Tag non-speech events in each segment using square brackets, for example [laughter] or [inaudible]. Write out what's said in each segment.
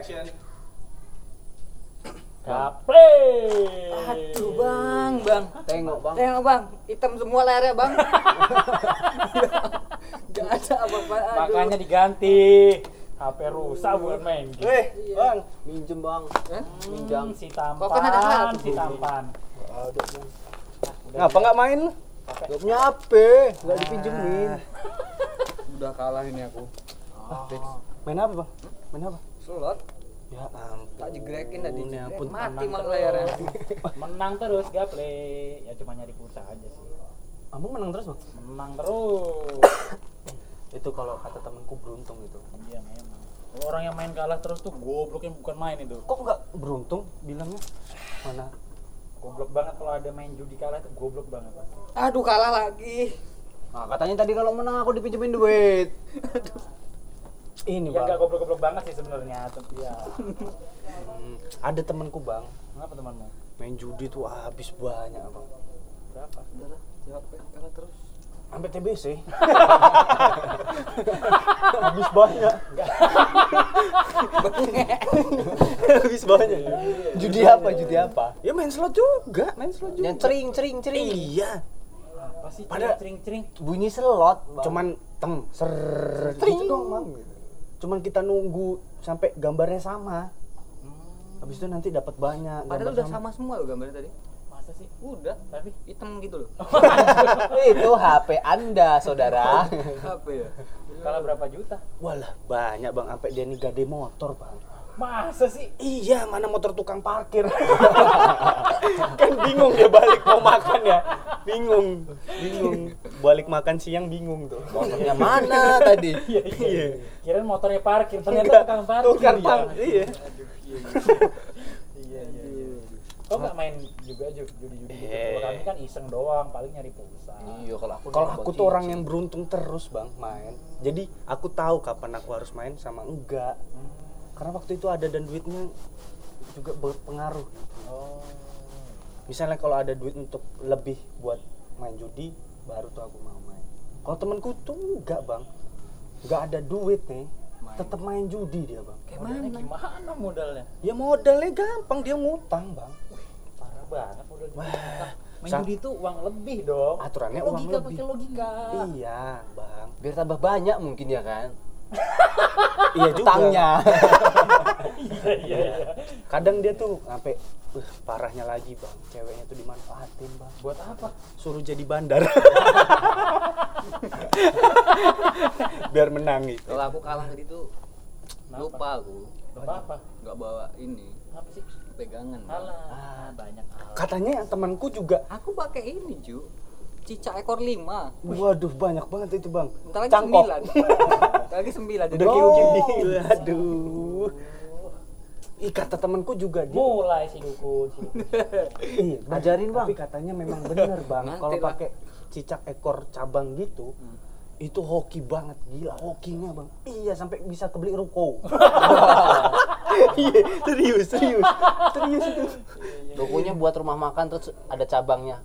action. Gaple. Aduh bang, bang. Tengok bang. Tengok bang, hitam semua layarnya bang. [laughs] Gak ada apa-apa. aduh. Makanya diganti. HP rusak bukan main game. Weh, bang. Minjem bang. Hah? Minjam. si tampan, Kok kan ada si tampan. Ada bang. Ngapa nggak main? Gak punya HP, gak dipinjemin. Udah kalah ini aku. Main apa bang? Main apa? Slot, Ya ampun. tak jegrekin tadi. Ya ampun, Mati terus. layarnya. [laughs] Menang terus gaple. Ya cuma nyari pulsa aja sih. Abang menang terus bang? Menang terus. [coughs] Itu kalau kata temanku beruntung itu. Iya memang. Orang yang main kalah terus tuh goblok yang bukan main itu. Kok nggak beruntung bilangnya? Mana? Goblok banget kalau ada main judi kalah itu goblok banget. Aduh kalah lagi. Nah, katanya tadi kalau menang aku dipinjemin duit. [laughs] Ini Ya bang. enggak goblok-goblok banget sih sebenarnya. Tapi ya. Hmm, ada temanku bang Kenapa temanmu? main judi tuh habis banyak bang. Berapa? Siapa kalah terus. Sampai TBC. [laughs] habis banyak. [laughs] habis banyak. Judi apa? Judi apa? Ya main slot juga, main slot juga. Yang cering, cering, cering. Iya, Apa sih? Pada- cering-cering. Bunyi selot. Bang. cuman teng ser Tring. gitu doang bang. Cuman kita nunggu sampai gambarnya sama. Habis itu nanti dapat banyak. Padahal gambar udah sama semua loh gambarnya tadi. Masa sih? Udah, Tapi hitam gitu loh. [laughs] [laughs] Itu HP Anda, saudara. Apa ya? kalah berapa juta? Walah banyak bang, sampai dia nih gade motor bang. Masa sih? Iya, mana motor tukang parkir. [laughs] kan bingung dia balik mau makan ya. Bingung, bingung. Balik makan siang bingung tuh. Motornya mana tadi? [laughs] Iya, iya. Iya. Kirain motornya parkir, ternyata Enggak, tukang parkir. tukang ya. parkir, iya. Iya. Iya, iya, iya. Kok nggak main juga Ju- judi-judi gitu? Eh. Kalau kami kan iseng doang, paling nyari pulsa. Iya, kalau aku Kalau aku tuh orang yang beruntung terus bang main. Jadi aku tahu kapan aku harus main sama enggak. Karena waktu itu ada dan duitnya juga berpengaruh. Oh. Misalnya kalau ada duit untuk lebih buat main judi, baru tuh aku mau main. Kalau temanku tuh enggak bang, enggak ada duit nih, Main. tetap main judi dia bang. Kayak Modalnya mana? gimana modalnya? Ya modalnya gampang, dia ngutang bang. Parah banget modal. Wah, Main sa- judi itu uang lebih dong. aturannya uang logika lebih. pakai logika. Iya bang, biar tambah banyak mungkin ya kan. Iya juga. Utangnya. Iya, iya, iya. Kadang dia tuh sampai uh, parahnya lagi bang, ceweknya tuh dimanfaatin bang. Buat apa? Suruh jadi bandar. Biar menang gitu. Kalau aku kalah tadi tuh lupa aku. Lupa apa? Nggak bawa ini Apa sih? pegangan. Alah, banyak hal. Katanya yang temanku juga, Aku pakai ini Ju. Cicak ekor lima. waduh banyak banget itu bang. Bentar lagi Cangkok. sembilan. [laughs] Bentar lagi sembilan. Udah gini. Waduh. Ih kata temanku juga dia. Mulai si dukun. [laughs] Iya, Bang. Ajarin, Bang. Tapi katanya memang bener bang. Kalau pakai cicak ekor cabang gitu, itu hoki banget gila hokinya bang. Iya sampai bisa kebeli ruko. [laughs] Iya serius serius serius itu. Tokonya buat rumah makan terus ada cabangnya.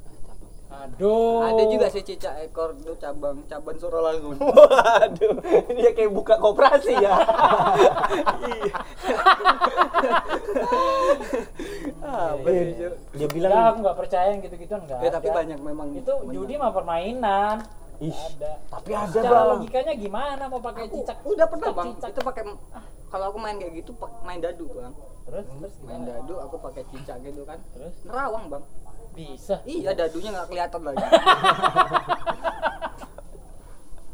Aduh. Ada juga sih cicak ekor itu cabang cabang Sorolangun. [laughs] Waduh, [laughs] dia kayak buka koperasi ya. [laughs] Iya. Iya, sih, Ju? Dia Ya, bilang aku nggak percaya yang gitu-gituan enggak. Ya tapi banyak memang Itu banyak. judi mah permainan. Ih, ada. tapi ada Secara bang. logikanya gimana mau pakai Aku cicak? udah pernah cicak- bang. cicak. Itu pakai kalau aku main kayak gitu main dadu bang. Terus terus Main dadu aku pakai cicak gitu kan. Terus Nerawang bang. Bisa. Iya dadunya nggak kelihatan lagi. [laughs]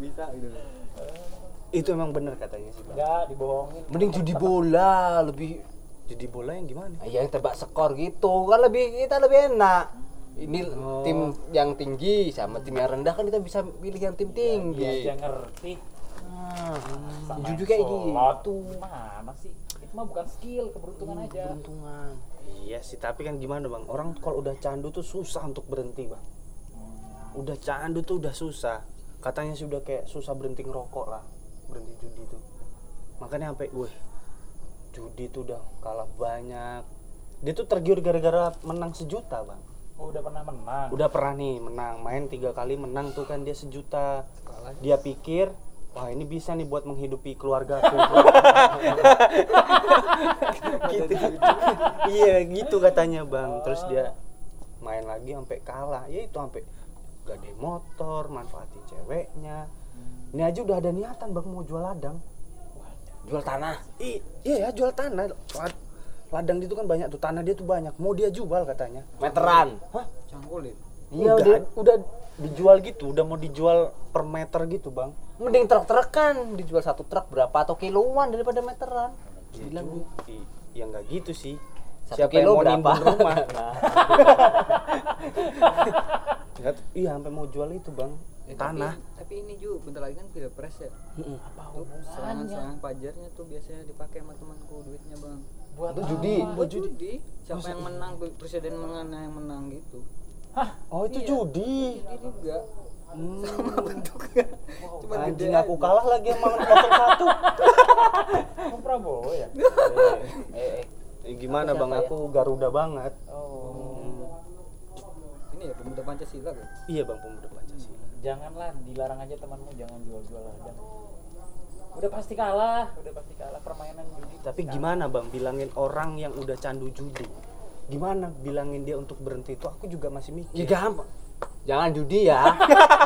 Bisa gitu. Itu emang bener katanya sih bang. Enggak dibohongin. Mending judi bola lebih Jadi bola yang gimana? Ah, yang tebak skor gitu kan lebih kita lebih enak. Ini Oh. tim yang tinggi sama tim yang rendah kan kita bisa pilih yang tim Dia tinggi. aja ngerti. Sama judi kayak gitu. Mana sih? Itu mah bukan skill, keberuntungan aja. Keberuntungan. Iya sih, tapi kan gimana bang? Orang kalau udah candu tuh susah untuk berhenti bang. Udah candu tuh udah susah. Katanya sih udah kayak susah berhenti ngerokok lah, berhenti judi tuh. Makanya sampai gue judi tuh udah kalah banyak. Dia tuh tergiur gara-gara menang sejuta bang. Oh, udah pernah menang. Udah pernah nih menang, main tiga kali menang tuh kan dia sejuta. Dia pikir wah ini bisa nih buat menghidupi keluarga aku [laughs] gitu. Iya gitu katanya bang. Terus dia main lagi sampai kalah. Ya itu sampai gade motor manfaatin ceweknya. Ini aja udah ada niatan bang mau jual ladang. Jual tanah. I, iya ya jual tanah. Lad- ladang itu kan banyak tuh tanah dia tuh banyak. Mau dia jual katanya. Meteran. hah? Cangkulin. Iya udah udah dijual gitu udah mau dijual per meter gitu bang Mending truk-trukan dijual satu truk berapa atau kiloan daripada meteran. Bilang i- ya nggak gitu sih Satu siapa yang kilo mau berapa? nimbun rumah [laughs] Nah. Iya sampai mau jual itu bang Eh, tanah Tapi, tapi ini juga bentar lagi kan pilpres ya. Tuh serangan-serangan pajarnya tuh biasanya dipakai sama temanku duitnya bang. buat judi. Buat judi. Siapa yang menang presiden mana yang menang gitu. Oh itu Iya. judi? Judi juga. Hmm. Sama bentuknya. Cuma gede anjing aku aja. kalah lagi sama 01 Oh, [laughs] Prabowo ya? [laughs] Eh, eh, gimana bang? aku Garuda banget. Oh. Ini ya pemuda Pancasila kan. iya bang pemuda Pancasila. Janganlah dilarang aja temanmu jangan jual-jual ladang udah pasti kalah. Udah pasti kalah permainan judi. Tapi gimana bang? Bilangin orang yang udah candu judi gimana bilangin dia untuk berhenti itu? Aku juga masih Ya mikir gampang. Jangan judi ya.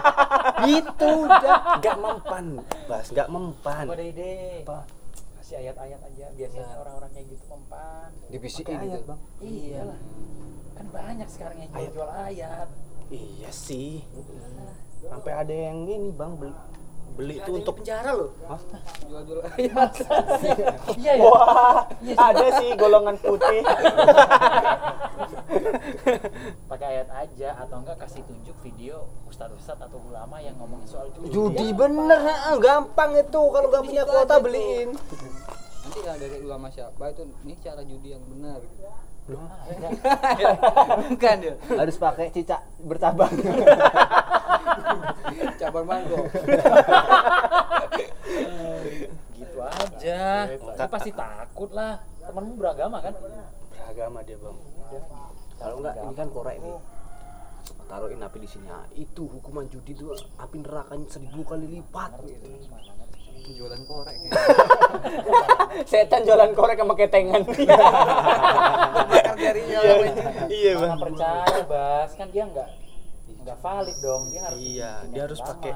[laughs] gitu udah. Nggak mempan bas. Nggak mempan. Ada ide. Apa? kasih ayat-ayat aja. Biasanya orang-orang kayak gitu mempan. Divisi Pakai ayat gitu. bang. Iya lah. Kan banyak sekarang yang jual-jual ayat. Iya sih. Sampai ada yang ini bang beli beli itu untuk penjara loh. Hah? Jual-jual ayat. iya ya Wah, ada sih golongan putih. [laughs] pakai ayat aja atau enggak kasih tunjuk video ustadz-ustadz atau ulama yang ngomongin soal judi Judi bener, ha, gampang itu kalau nggak punya kuota beliin. Nanti lah dari ulama siapa itu ini cara judi yang benar. Ada. [laughs] Bukan ya. Harus pakai cicak bercabang. [laughs] Cabang mangkok. gitu aja tapi pasti takut lah temanmu beragama kan Beragama dia bang. kalau enggak ini kan korek nih. Taruhin api di sini. Ah, itu hukuman judi itu api nerakanya seribu kali lipat. gitu. Jualan korek. [laughs] Setan jualan korek sama ketengan. [laughs] Iya, iya bang. percaya bas kan dia enggak enggak valid dong dia harus Iya, dia harus pakai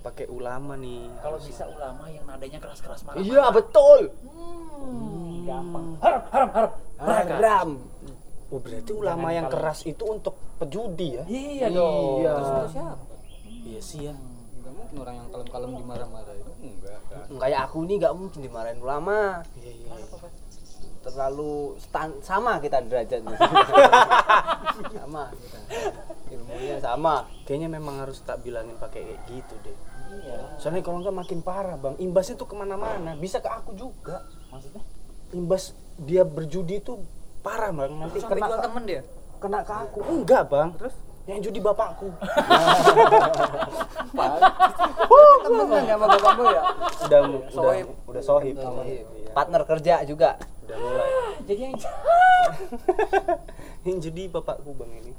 pakai ulama nih. kalau bisa ulama yang nadanya keras-keras marah Iya betul. hmm, gampang haram haram haram. Haram. Oh berarti ulama Jangan yang kalau- keras itu untuk pejudi ya? iya dong Iya. Terus itu siapa? Iya sih ya. Enggak mungkin orang yang kalem-kalem dimarah-marah itu. Enggak, enggak. Kayak aku nih nggak mungkin dimarahin ulama. Iya iya. Terlalu stan sama kita derajatnya. [laughs] sama kita. Ilmunya sama. Kayaknya memang harus tak bilangin pakai kayak gitu deh. iya Soalnya kalau nggak makin parah bang. Imbasnya tuh ke mana-mana. Bisa ke aku juga. maksudnya Imbas dia berjudi tuh parah bang. Nanti Sampai kena ke, temen dia. kena ke aku. Enggak bang. Terus? Yang judi bapakku. [laughs] Temen kan sama bapakmu ya? udah udah udah sohib. Sohib. Iya. Partner kerja juga. Udah mulai. [laughs] jadi yang [laughs] Yang judi bapakku bang ini.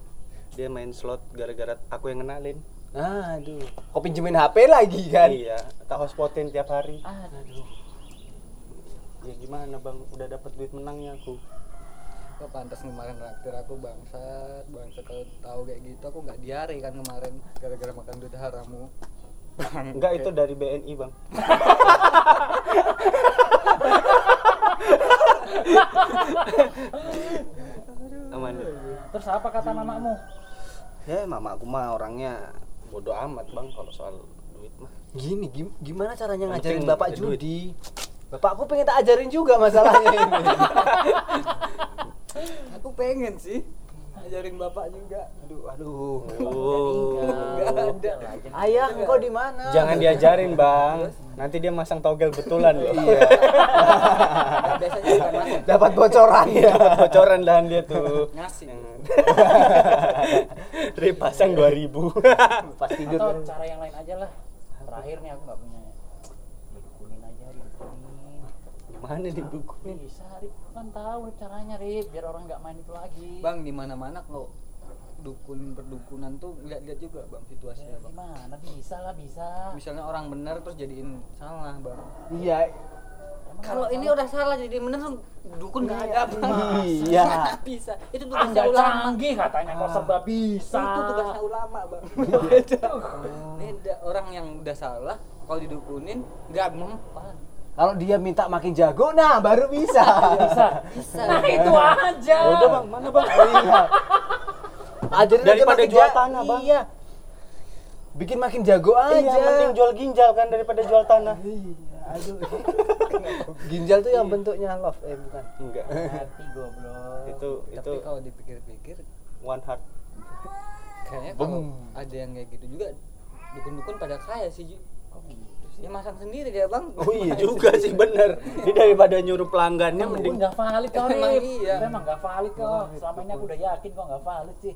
Dia main slot gara-gara aku yang kenalin. Aduh. Kau pinjemin HP lagi kan? Iya, tak hotspotin tiap hari. aduh Ya gimana bang, udah dapat duit menangnya aku. Kok pantas kemarin raktir aku bangsat, bangsat kalau tahu kayak gitu aku nggak diare kan kemarin gara-gara makan duit haramu. Enggak itu dari BNI bang. [laughs] Aman. terus apa kata mamamu Ya mama aku mah orangnya bodoh amat bang kalau soal duit mah. Gini, gim- gimana caranya ngajarin penting bapak ada duit. judi? Bapakku pengen tak ajarin juga masalahnya ini. [laughs] Aku pengen sih ajarin bapak juga. aduh, aduh. Oh. Nggak ada. Ayah, engkau di mana? Jangan diajarin bang, nanti dia masang togel betulan loh. Iya. [laughs] Biasanya Dapat bocoran ya. Bocoran dahan dia tuh. ngasih. [laughs] Rip pasang 2000 [laughs] Pas tidur. atau cara yang lain aja lah. Terakhir nih aku nggak punya. Didukunin aja didukunin Gimana dibukuin? bisa Rip. Kan tahu caranya Rip. Biar orang nggak main itu lagi. Bang di mana-mana kok dukun perdukunan tuh lihat-lihat juga bang situasinya bang. Gimana? Bisa lah bisa. misalnya orang benar terus jadiin salah bang. Iya kalau ini udah salah jadi bener dukun nggak ada bang Iya. [laughs] Nggak bisa itu tugasnya anda ulama canggih katanya kok serba bisa. itu tugasnya ulama bang [laughs] beda beda orang yang udah salah kalau didukunin nggak mempan Kalau dia minta makin jago, nah baru bisa. [laughs] bisa. bisa Nah itu aja. Udah bang mana bang iya. Ajarin aja Daripada makin jual tanah, Bang. Iya. Bikin makin jago aja. iya mending jual ginjal kan daripada jual tanah Iya, aduh. [laughs] Ginjal tuh yang bentuknya love, eh bukan. enggak Hati goblok. itu itu tapi kalau dipikir-pikir one heart kayaknya kalau ada yang kayak gitu juga dukun-dukun pada kaya sih. Kok gitu sih? ya masang sendiri dia bang oh iya juga sih bener ini daripada nyuruh pelanggannya Emang mending gue nggak valid kok Emang Rip. iya. Itu Emang nggak valid kok. Selama ini aku udah yakin kok nggak valid sih.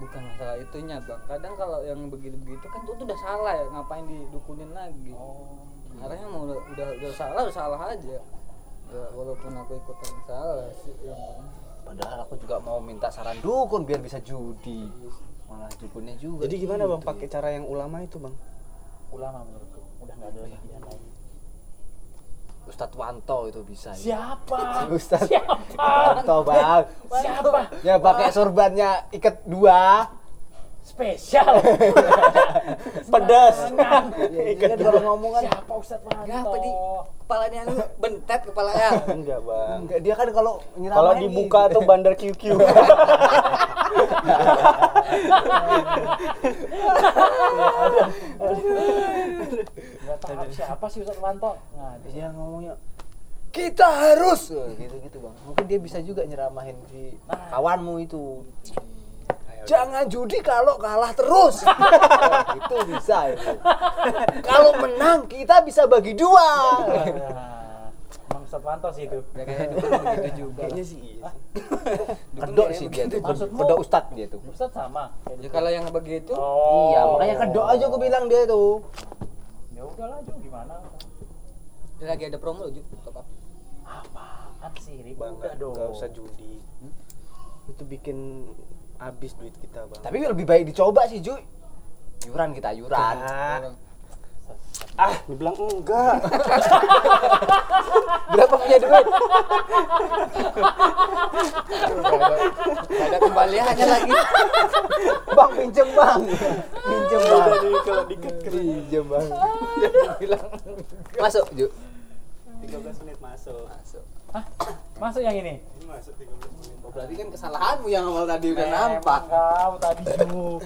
bukan masalah itunya bang kadang kalau yang begitu-begitu kan itu udah salah ya ngapain didukunin lagi Oh. Arahnya mau udah, udah udah salah udah salah aja ya, walaupun aku ikutan salah sih yang Padahal aku juga mau minta saran dukun biar bisa judi. Malah dukunnya juga. jadi gimana bang gitu. pakai cara yang ulama itu bang Ulama menurutku udah nggak ada lagi pilihan lain. Ustadz Wanto itu bisa. ya. Siapa? [laughs] Ustadz Siapa? Wanto bang. Siapa? Ya pakai sorbannya ikat dua. Spesial. [laughs] pedas. Sembarangan. Ya, kan kalau ngomong kan. Siapa Ustadz Wanto? Kenapa di? Kepalanya lu bentet kepalanya. [laughs] Enggak bang. Enggak dia kan kalau kalau dibuka gitu. tuh bandar QQ [laughs] Nggak tahu siapa sih Ustadz Wanto. Nah, dia ngomongnya. Kita harus. Gitu gitu bang. Mungkin dia bisa juga nyeramahin si Nah. kawanmu itu jangan judi kalau kalah terus [laughs] itu bisa itu [laughs] kalau menang kita bisa bagi dua Nah, Emang Ustadz Wanto sih itu. ya kayak dukun begitu juga kayaknya sih iya kedok kayaknya sih dia tuh. Maksudmu? kedok ustad dia tuh Ustadz sama. ya gitu. kalau yang begitu Oh. iya makanya kedok aja aku bilang dia tuh Ya udahlah Ju, gimana? dia lagi ada promo loh top up Apaan sih bang nggak dong. nggak usah judi itu bikin habis duit kita bang. Tapi lebih baik dicoba sih Ju. Yuran kita yuran. Ah, ah dibilang enggak. [laughs] Berapa punya duit? Gak ada kembaliannya lagi. Bang pinjem bang. Pinjem bang. Kalau diket pinjem bang. Bilang masuk Ju. 13 menit masuk. Hah? Masuk yang ini? Ini masuk 13 menit Oh, berarti kan kesalahanmu yang awal tadi udah nampak Kau tadi [laughs] Ju.